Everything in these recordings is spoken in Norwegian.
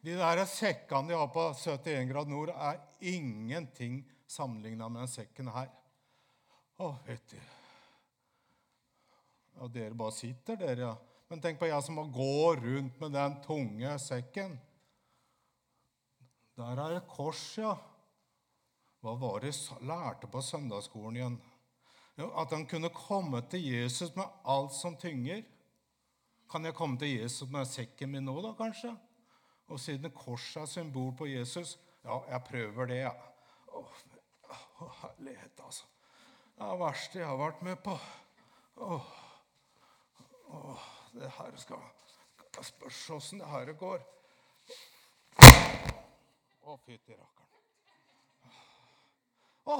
De der sekkene de har på 71 grad nord, er ingenting sammenligna med den sekken her. Å, vet du. Og dere bare sitter dere, ja. Men tenk på jeg som må gå rundt med den tunge sekken. Der er det kors, ja. Hva var det jeg lærte på søndagsskolen igjen? Jo, at han kunne komme til Jesus med alt som tynger. Kan jeg komme til Jesus med sekken min nå, da, kanskje? Og siden korset er symbol på Jesus Ja, jeg prøver det, ja. Å, herlighet, altså. Det er det verste jeg har vært med på. Åh, åh, det her skal Jeg spørs åssen det her går. Å, fytti rakkeren. Å,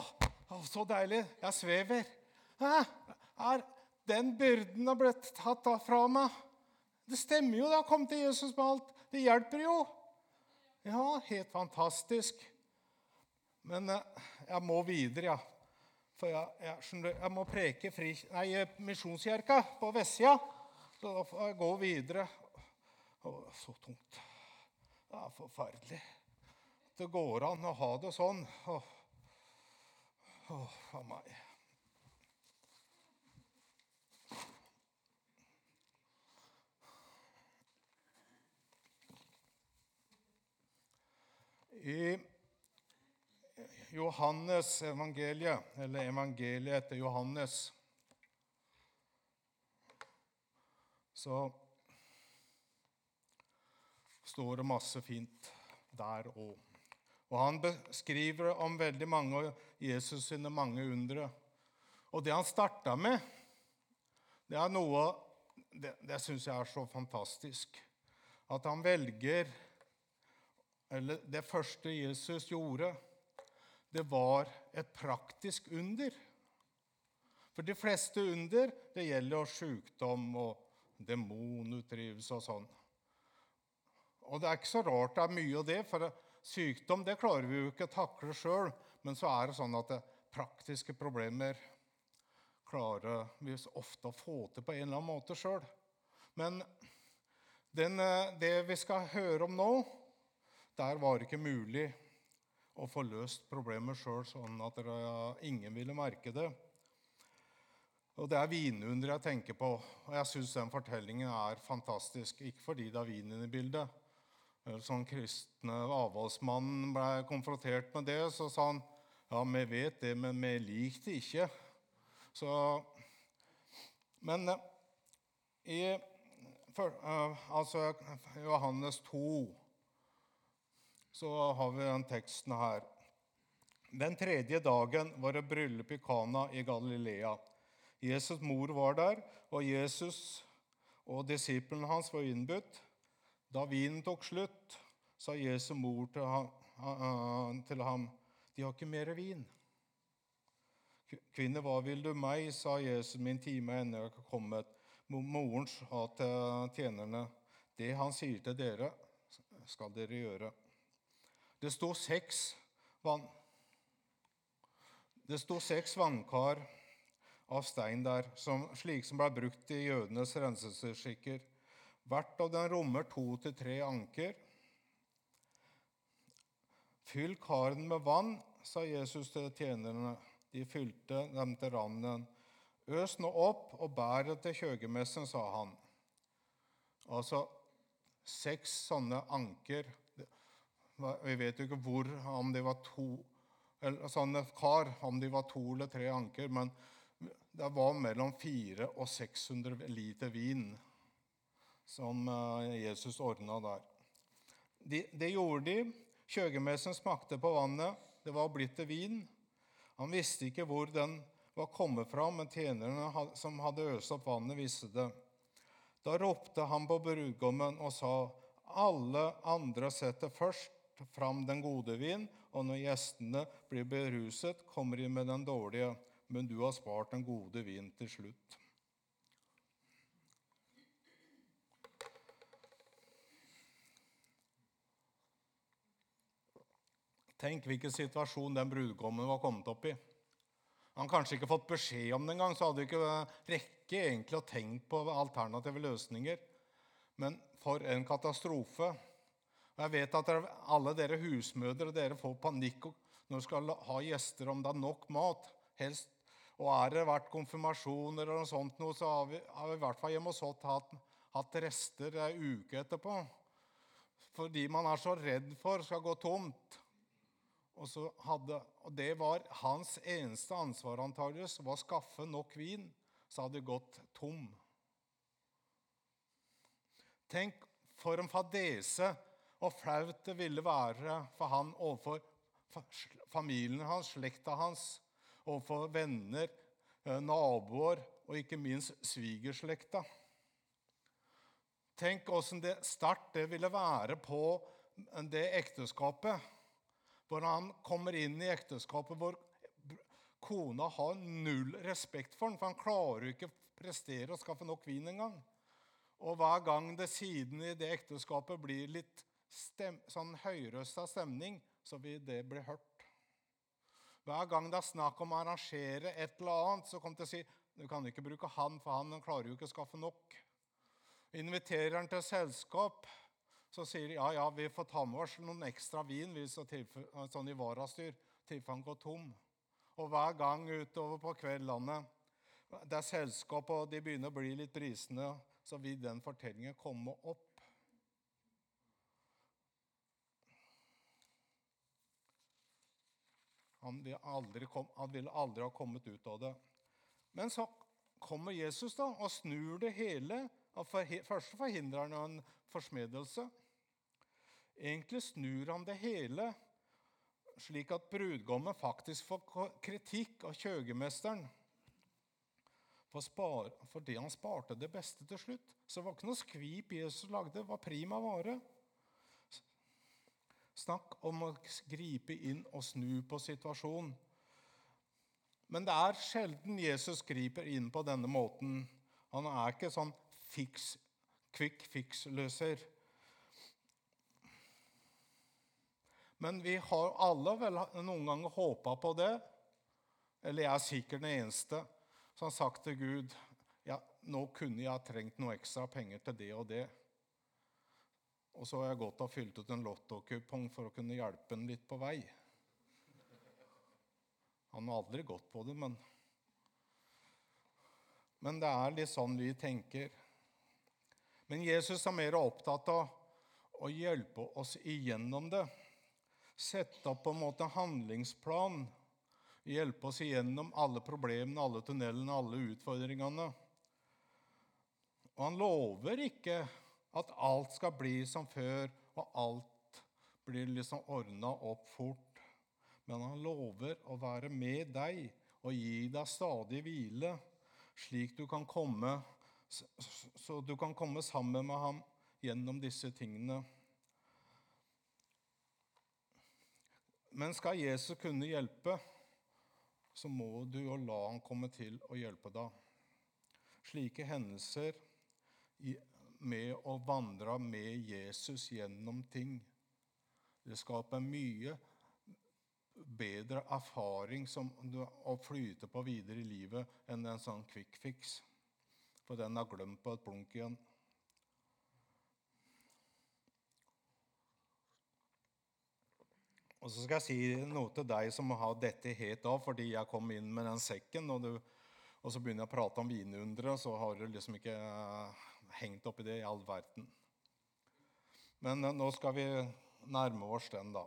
så deilig. Jeg svever. Hæ? Er den byrden har blitt tatt fra meg? Det stemmer jo, det har kommet til Jesus med alt. Det hjelper jo. Ja, helt fantastisk. Men eh, jeg må videre, ja. For jeg, jeg, jeg må preke fri, nei, Misjonskirka på vestsida. Så da får jeg gå videre. Å, så tungt. Det er forferdelig. Det går an å ha det sånn. Å, for meg. I Johannes evangeliet, eller evangeliet etter Johannes, så står det masse fint der òg. Og Han beskriver om veldig mange av Jesus sine mange undre. Og det han starta med, det er noe Det, det syns jeg er så fantastisk. At han velger eller det første Jesus gjorde, det var et praktisk under. For de fleste under det gjelder jo sykdom og demonutdrivelse og sånn. Og det er ikke så rart det er mye av det, for sykdom det klarer vi jo ikke å takle sjøl. Men så er det sånn at det praktiske problemer klarer vi ofte å få til på en eller annen måte sjøl. Men den, eh, det vi skal høre om nå, der var det ikke mulig å få løst problemet sjøl, sånn at ingen ville merke det. Og Det er vinunderet jeg tenker på. Og jeg syns den fortellingen er fantastisk. Ikke fordi det er vin inne i bildet. Sånn kristne avholdsmannen ble konfrontert med det, så sa han ja, vi vet det, men vi liker det ikke. Så, men i for, altså Johannes 2 så har vi den teksten her. Den tredje dagen var det bryllup i Kana i Galilea. Jesus' mor var der, og Jesus og disiplene hans var innbudt. Da vinen tok slutt, sa Jesu mor til ham, 'De har ikke mer vin.' 'Kvinne, hva vil du meg?' sa Jesus. 'Min time er ennå ikke kommet.' Moren sa til tjenerne, 'Det han sier til dere, skal dere gjøre.' Det står seks vann... Det står seks vannkar av stein der, som, slik som ble brukt i jødenes renselsesskikker. Hvert av dem rommer to til tre anker. Fyll karen med vann, sa Jesus til tjenerne. De fylte dem til randen. Øs nå opp og bær det til kjøgemessen, sa han. Altså seks sånne anker vi vet jo ikke hvor, om de var to eller sånne kar, om de var to eller tre anker, men det var mellom 400 og 600 liter vin som eh, Jesus ordna der. Det de gjorde de. Kjøgemesteren smakte på vannet. Det var blitt til vin. Han visste ikke hvor den var kommet fra, men tjenerne som hadde øst opp vannet, visste det. Da ropte han på brudgommen og sa, 'Alle andre setter først, fram den gode vin, og når gjestene blir beruset, kommer de med den dårlige. Men du har spart den gode vin til slutt. Tenk hvilken situasjon den brudgommen var kommet opp i. Han kanskje ikke fått beskjed om det engang, så hadde ikke rekke egentlig å tenke på alternative løsninger. Men for en katastrofe. Og Jeg vet at dere, alle dere husmødre dere får panikk når dere skal ha gjester, om det er nok mat. helst. Og er det vært konfirmasjoner eller noe sånt, noe, så har vi, har vi i hvert fall hjemme hos oss hatt, hatt rester ei uke etterpå. Fordi man er så redd for skal gå tomt. Og, hadde, og det var hans eneste ansvar antageligvis, var å skaffe nok vin, så hadde det gått tom. Tenk for en fadese og flaut det ville være for han overfor familien hans, slekta hans, overfor venner, eh, naboer og ikke minst svigerslekta. Tenk åssen sterkt det ville være på det ekteskapet. Hvor han kommer inn i ekteskapet hvor kona har null respekt for ham, for han klarer jo ikke prestere å skaffe nok vin engang. Og hver gang det siden i det ekteskapet blir litt stem, sånn høyrøsta stemning, så vil det bli hørt. Hver gang det er snakk om å arrangere et eller annet, så kommer det til å si du kan ikke bruke han, for han klarer jo ikke å skaffe nok. Inviterer han til selskap, så sier de ja, ja, vi får ta med oss noen ekstra vin hvis sånn i varastyr, tilfelle han går tom. Og hver gang utover på kveldene det er selskap og de begynner å bli litt brisende, så vil den fortellingen komme opp. Han ville, aldri, kom, han ville aldri ha kommet ut av det. Men så kommer Jesus da og snur det hele. Først forhindrer han en forsmedelse. Egentlig snur han det hele slik at brudgommen faktisk får kritikk av kjøgemesteren for, spar, fordi han sparte det beste til slutt. Så det var ikke noe skvip Jesus lagde, det var prima vare. Snakk om å gripe inn og snu på situasjonen. Men det er sjelden Jesus griper inn på denne måten. Han er ikke sånn fiks, quick fix-løser. Men vi har alle vel noen ganger håpa på det. Eller jeg er sikkert den eneste som har sagt til Gud ja, nå kunne jeg trengt noe ekstra penger til det og det. Og så har jeg gått og fylt ut en lottokupong for å kunne hjelpe han litt på vei. Han har aldri gått på det, men Men det er litt sånn vi tenker. Men Jesus er mer opptatt av å hjelpe oss igjennom det. Sette opp på en måte handlingsplan. Hjelpe oss igjennom alle problemene, alle tunnelene, alle utfordringene. Og han lover ikke at alt skal bli som før, og alt blir liksom ordna opp fort. Men han lover å være med deg og gi deg stadig hvile, slik du kan komme, så du kan komme sammen med ham gjennom disse tingene. Men skal Jesus kunne hjelpe, så må du jo la han komme til å hjelpe deg. Slike hendelser med å vandre med Jesus gjennom ting. Det skaper mye bedre erfaring som å flyte på videre i livet enn en sånn quick fix. For den er glemt på et blunk igjen. Og så skal jeg si noe til deg som har dette helt av fordi jeg kom inn med den sekken, og, du, og så begynner jeg å prate om vinundere, så har du liksom ikke hengt opp i det i all verden. Men eh, nå skal vi nærme oss den, da.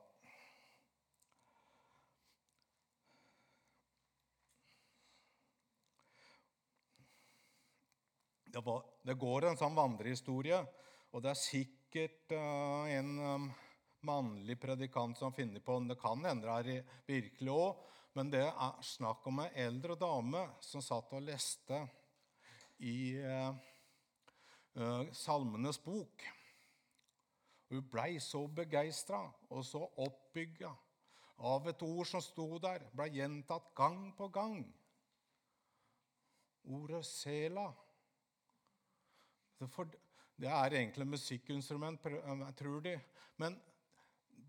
Det, var, det, går en sånn vandrehistorie, og det er sikkert uh, en um, mannlig predikant som finner på. Det kan hende det er virkelig òg, men det er snakk om ei eldre dame som satt og leste i uh, Salmenes bok. Hun blei så begeistra og så oppbygga av et ord som sto der, blei gjentatt gang på gang. Ordet 'sela'. Det er egentlig musikkinstrument, tror de. Men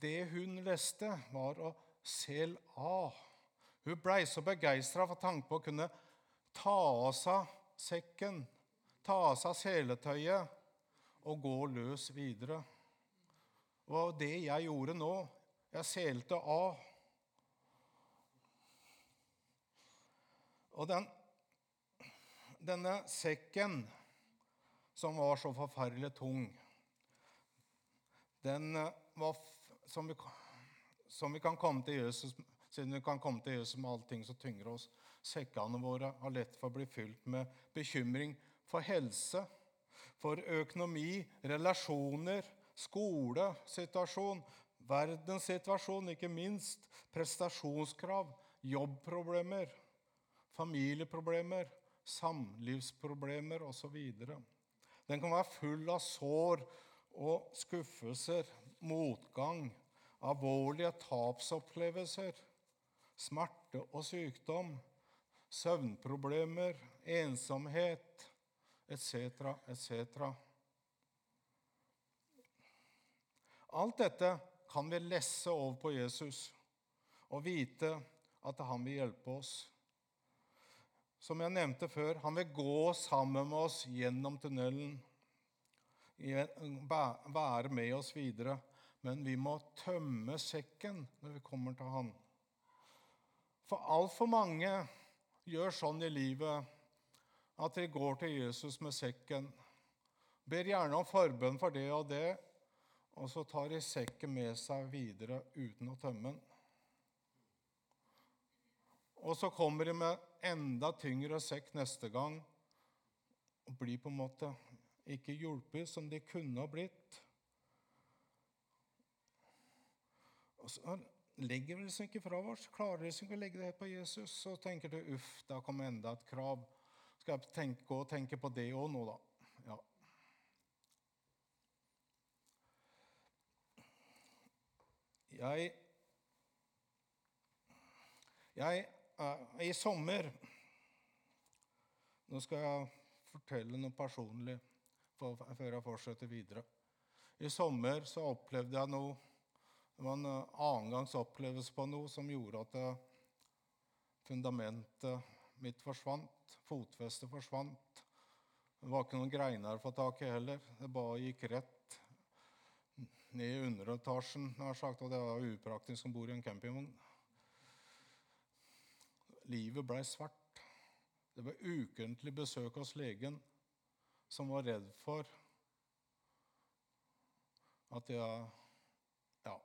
det hun leste, var å sel av. Hun blei så begeistra for tanken på å kunne ta av seg sekken ta av seg seletøyet og gå løs videre. Og det jeg gjorde nå Jeg selte av. Og den, denne sekken som var så forferdelig tung, den eh, var som vi, som vi kan komme til Jesus siden vi kan komme til Jesus med allting som tynger oss. Sekkene våre har lett for å bli fylt med bekymring for helse, for økonomi, relasjoner, skolesituasjon, verdenssituasjon, ikke minst, prestasjonskrav, jobbproblemer, familieproblemer, samlivsproblemer osv. Den kan være full av sår og skuffelser, motgang, alvorlige tapsopplevelser, smerte og sykdom, søvnproblemer, ensomhet etc., etc. Alt dette kan vi lesse over på Jesus og vite at han vil hjelpe oss. Som jeg nevnte før, han vil gå sammen med oss gjennom tunnelen, være med oss videre. Men vi må tømme sekken når vi kommer til han. For altfor mange gjør sånn i livet at de går til Jesus med sekken, ber gjerne om forbønn for det og det, og så tar de sekken med seg videre uten å tømme den. Og så kommer de med enda tyngre sekk neste gang og blir på en måte ikke hjulpet som de kunne ha blitt. Og så legger vi seg ikke fra oss. Klarer liksom ikke å legge det på Jesus. Så tenker du uff, da kommer enda et krav. Skal jeg tenke, gå og tenke på det òg nå, da? Ja. Jeg Jeg I sommer Nå skal jeg fortelle noe personlig før jeg fortsetter videre. I sommer så opplevde jeg noe det var en eh, annengangs opplevelse på noe som gjorde at eh, fundamentet mitt forsvant. Fotfestet forsvant. Det var ikke noen greiner å få tak i heller. Det bare gikk rett ned i underetasjen. Sagt, og det var upraktisk om bord i en campingvogn. Livet blei svart. Det var ukentlig besøk hos legen, som var redd for at jeg ja,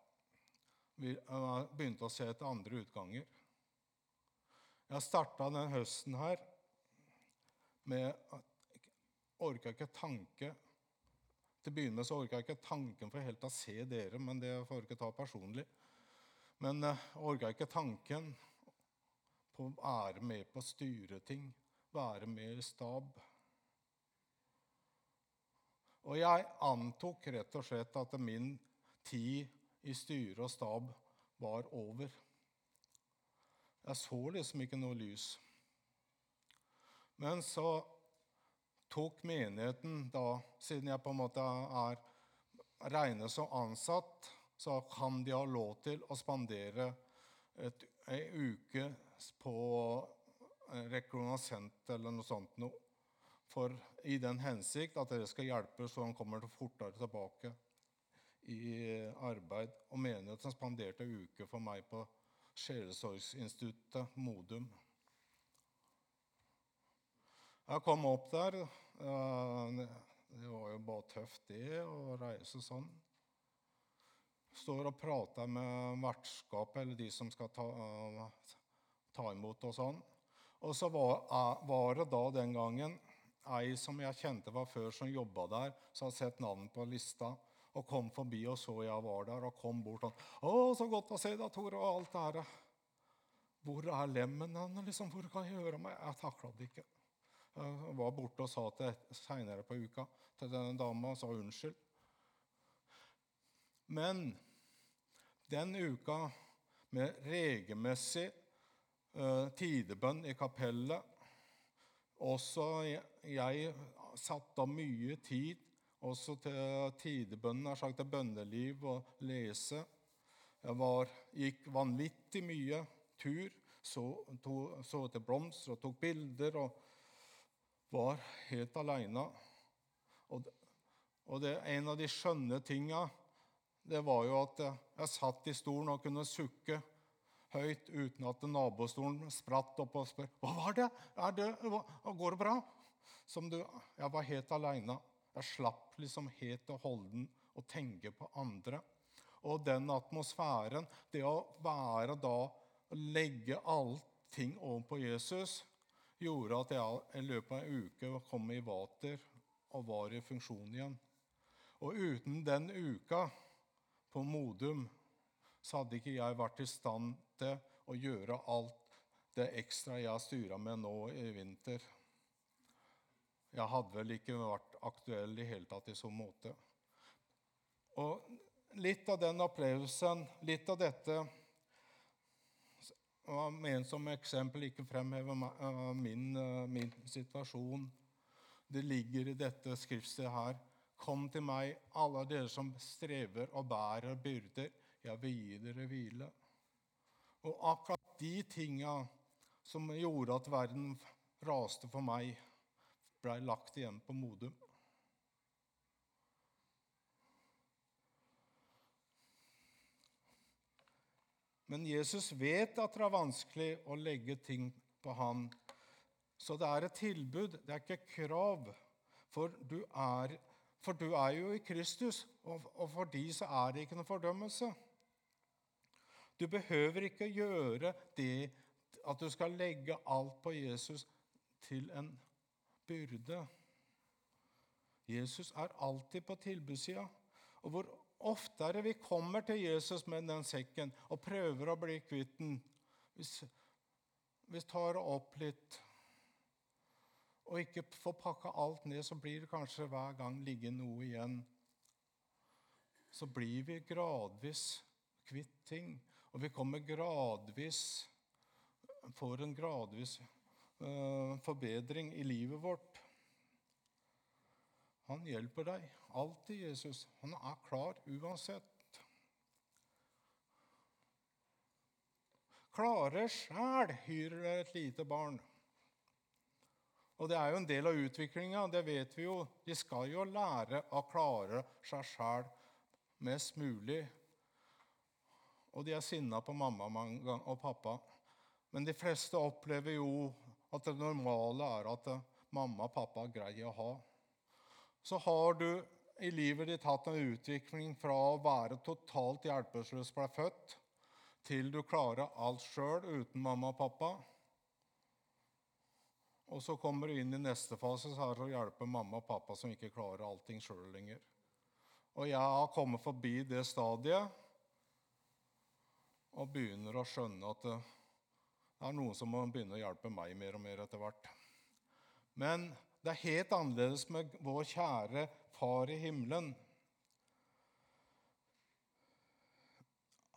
begynte å se etter andre utganger. Jeg starta denne høsten her med at jeg orka ikke tanke Til å begynne så orka jeg ikke tanken for helt å se dere, men det får jeg ikke ta personlig. Men jeg eh, orka ikke tanken på å være med på å styre ting, være med i stab. Og jeg antok rett og slett at min tid i styre og stab var over. Jeg så liksom ikke noe lys. Men så tok menigheten da, siden jeg på en måte er regnet som ansatt, så kan de ha lov til å spandere ei uke på rekognosent eller noe sånt noe. For i den hensikt at dere skal hjelpe så han kommer fortere tilbake i arbeid, og menigheten spanderte en uke for meg på Sjelesorgsinstituttet Modum. Jeg kom opp der. Det var jo bare tøft, det, å reise sånn. Står og prater med vertskapet, eller de som skal ta, ta imot og sånn. Og så var, var, det da den gangen ei som jeg kjente var før, som jobba der, som hadde sett navnet på lista og kom forbi og så jeg var der, og kom bort og 'Å, så godt å se deg, Tore', og alt det her. 'Hvor er lemmen hen? Liksom, hvor kan jeg gjøre meg?' Jeg takla det ikke. Jeg var borte og sa til seinere på uka til denne dama og sa unnskyld. Men den uka med regelmessig uh, tidebønn i kapellet Også jeg, jeg satte av mye tid også til tidebønnen, har sagt til bønneliv og lese. Jeg var, gikk vanvittig mye tur, så, to, så etter blomster og tok bilder og var helt aleine. Og, og, det er en av de skjønne tinga det var jo at jeg satt i stolen og kunne sukke høyt uten at nabostolen spratt opp og spør hva var det? Er det hva, går det bra? Som du, jeg var helt aleine. Jeg slapp liksom helt og holden å tenke på andre. Og den atmosfæren, det å være da legge allting over på Jesus, gjorde at jeg i løpet av en uke kom i vater og var i funksjon igjen. Og uten den uka på Modum så hadde ikke jeg vært i stand til å gjøre alt det ekstra jeg har styra med nå i vinter. Jeg hadde vel ikke vært aktuell i hele tatt i så måte. Og litt av den opplevelsen, litt av dette var ment som eksempel, ikke fremheve min, min situasjon. Det ligger i dette skriftstedet her. Kom til meg, alle dere som strever og bærer byrder. Jeg vil gi dere hvile. Og akkurat de tinga som gjorde at verden raste for meg, blei lagt igjen på Modum. Men Jesus vet at det er vanskelig å legge ting på han. Så det er et tilbud, det er ikke krav. For du er, for du er jo i Kristus, og, og for de så er det ikke noe fordømmelse. Du behøver ikke gjøre det at du skal legge alt på Jesus til en byrde. Jesus er alltid på tilbudssida. Og hvor oftere vi kommer til Jesus med den sekken og prøver å bli kvitt den Hvis vi tar det opp litt og ikke får pakka alt ned, så blir det kanskje hver gang ligge noe igjen. Så blir vi gradvis kvitt ting, og vi kommer gradvis Får en gradvis forbedring i livet vårt. Han hjelper deg. Alltid Jesus. Han er klar uansett. Klare sjæl hyrer et lite barn. Og det er jo en del av utviklinga, det vet vi jo. De skal jo lære å klare seg sjæl mest mulig. Og de er sinna på mamma og pappa. Men de fleste opplever jo at det normale er at mamma og pappa greier å ha så har du i livet ditt hatt en utvikling fra å være totalt hjelpeløs ble født, til du klarer alt sjøl uten mamma og pappa. Og så kommer du inn i neste fase, så er det å hjelpe mamma og pappa som ikke klarer allting sjøl lenger. Og jeg har kommet forbi det stadiet og begynner å skjønne at er noen som må begynne å hjelpe meg mer og mer etter hvert. Men det er helt annerledes med vår kjære Far i himmelen.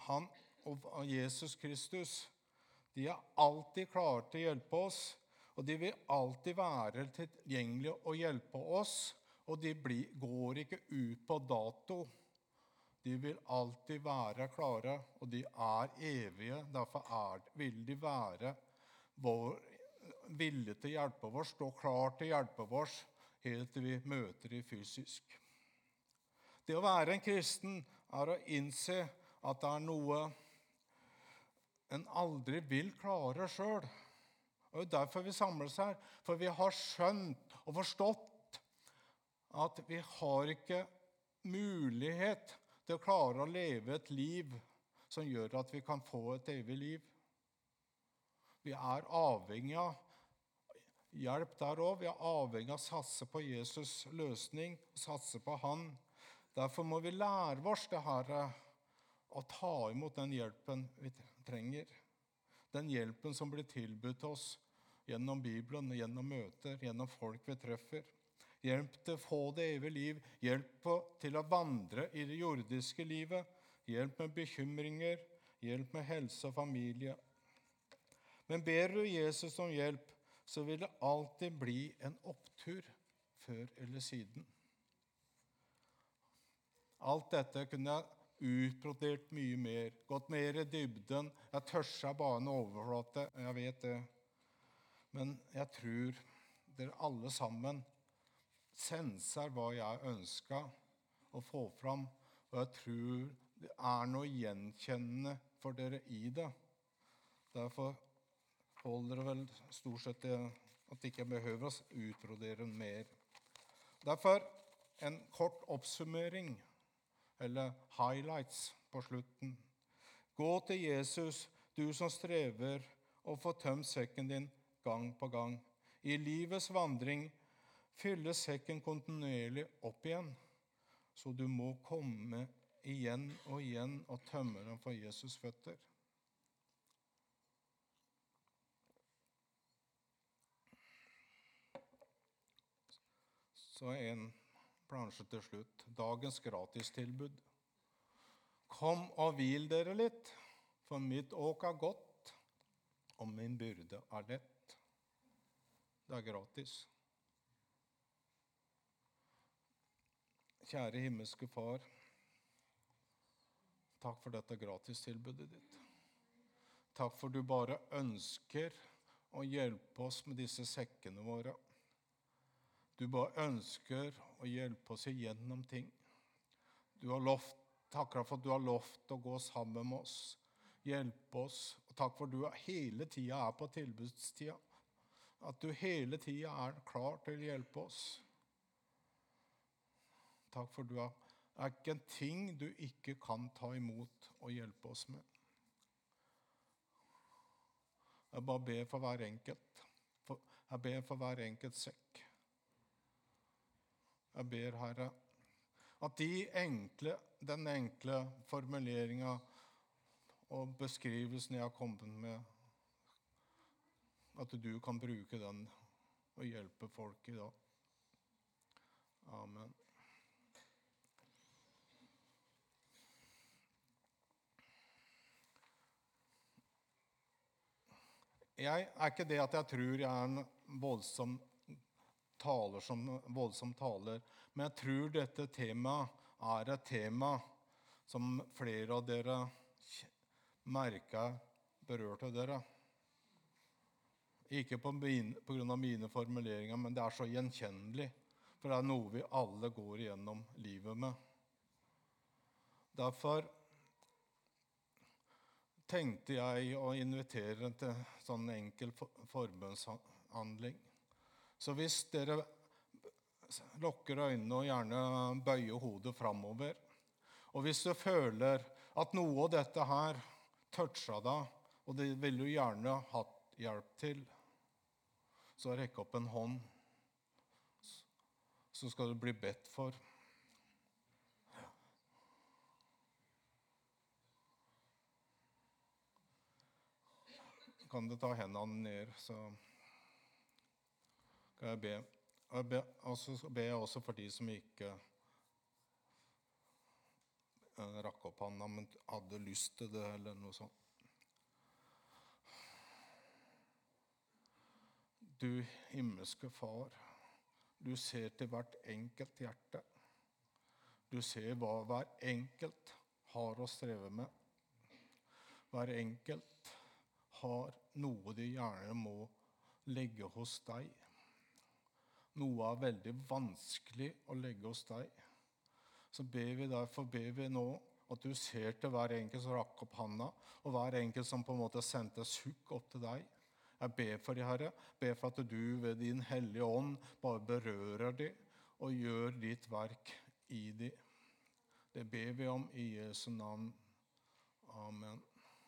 Han og Jesus Kristus de er alltid klare til å hjelpe oss, og de vil alltid være tilgjengelige og hjelpe oss. Og de blir, går ikke ut på dato. De vil alltid være klare, og de er evige. Derfor er, vil de være vår vilje til å hjelpe oss, stå klar til å hjelpe oss helt til vi møter dem fysisk. Det å være en kristen er å innse at det er noe en aldri vil klare sjøl. Det er derfor vi samles her. For vi har skjønt og forstått at vi har ikke mulighet til å klare å leve et liv som gjør at vi kan få et evig liv. Vi er avhengig av hjelp der òg. Vi er avhengig av å satse på Jesus' løsning, satse på Han. Derfor må vi lære oss det her eh, å ta imot den hjelpen vi trenger. Den hjelpen som blir tilbudt oss gjennom Bibelen, gjennom møter, gjennom folk vi treffer. Hjelp til å få det evige liv. Hjelp til å vandre i det jordiske livet. Hjelp med bekymringer. Hjelp med helse og familie men ber du Jesus om hjelp, så vil det alltid bli en opptur før eller siden. Alt dette kunne jeg utbrodert mye mer, gått mer i dybden. Jeg tørsa bare en overflate, jeg vet det. Men jeg tror dere alle sammen senser hva jeg ønska å få fram. Og jeg tror Det er noe gjenkjennende for dere i det. Derfor holder det vel stort sett at ikke behøver å utbrodere mer. Derfor en kort oppsummering, eller highlights, på slutten. Gå til Jesus, du som strever å få tømt sekken din gang på gang. I livets vandring fylles sekken kontinuerlig opp igjen, så du må komme igjen og igjen og tømme den for Jesus' føtter. Så en plansje til slutt. Dagens gratistilbud. Kom og hvil dere litt, for mitt åk er godt, og min byrde er lett. Det er gratis. Kjære himmelske Far. Takk for dette gratistilbudet ditt. Takk for du bare ønsker å hjelpe oss med disse sekkene våre. Du bare ønsker å hjelpe oss igjennom ting. Du har lovt, Takk for at du har lovt å gå sammen med oss, hjelpe oss. Og takk for at du hele tida er på tilbudstida. At du hele tida er klar til å hjelpe oss. Takk for du er er ikke en ting du ikke kan ta imot og hjelpe oss med. Jeg bare ber for hver enkelt. Jeg ber for hver enkelt sekk. Jeg ber, Herre, at de enkle, den enkle formuleringa og beskrivelsen jeg har kommet med, at du kan bruke den og hjelpe folk i dag. Amen. Jeg er ikke det at jeg tror jeg er en voldsom taler, som, voldsom taler, men jeg tror dette temaet er et tema som flere av dere merker berørte dere. Ikke pga. På mine formuleringer, men det er så gjenkjennelig. For det er noe vi alle går igjennom livet med. Derfor tenkte jeg å invitere til sånn enkel forbønnshandling. Så hvis dere lukker øynene og gjerne bøyer hodet framover Og hvis du føler at noe av dette her toucha deg, og det ville du gjerne hatt hjelp til, så rekk opp en hånd, så skal du bli bedt for. Kan du ta hendene ned, så kan jeg be. Og så ber jeg også for de som ikke eh, rakk opp hånda, men hadde lyst til det, eller noe sånt. Du himmelske Far, du ser til hvert enkelt hjerte. Du ser hva hver enkelt har å streve med. Hver enkelt har noe de gjerne må legge hos deg. Noe er veldig vanskelig å legge hos deg. Så ber vi derfor ber vi nå at du ser til hver enkelt som rakk opp handa, og hver enkelt som på en måte sendte sukk opp til deg. Jeg ber for de Herre. Ber for at du ved Din Hellige Ånd bare berører de og gjør ditt verk i de. Det ber vi om i Jesu navn. Amen.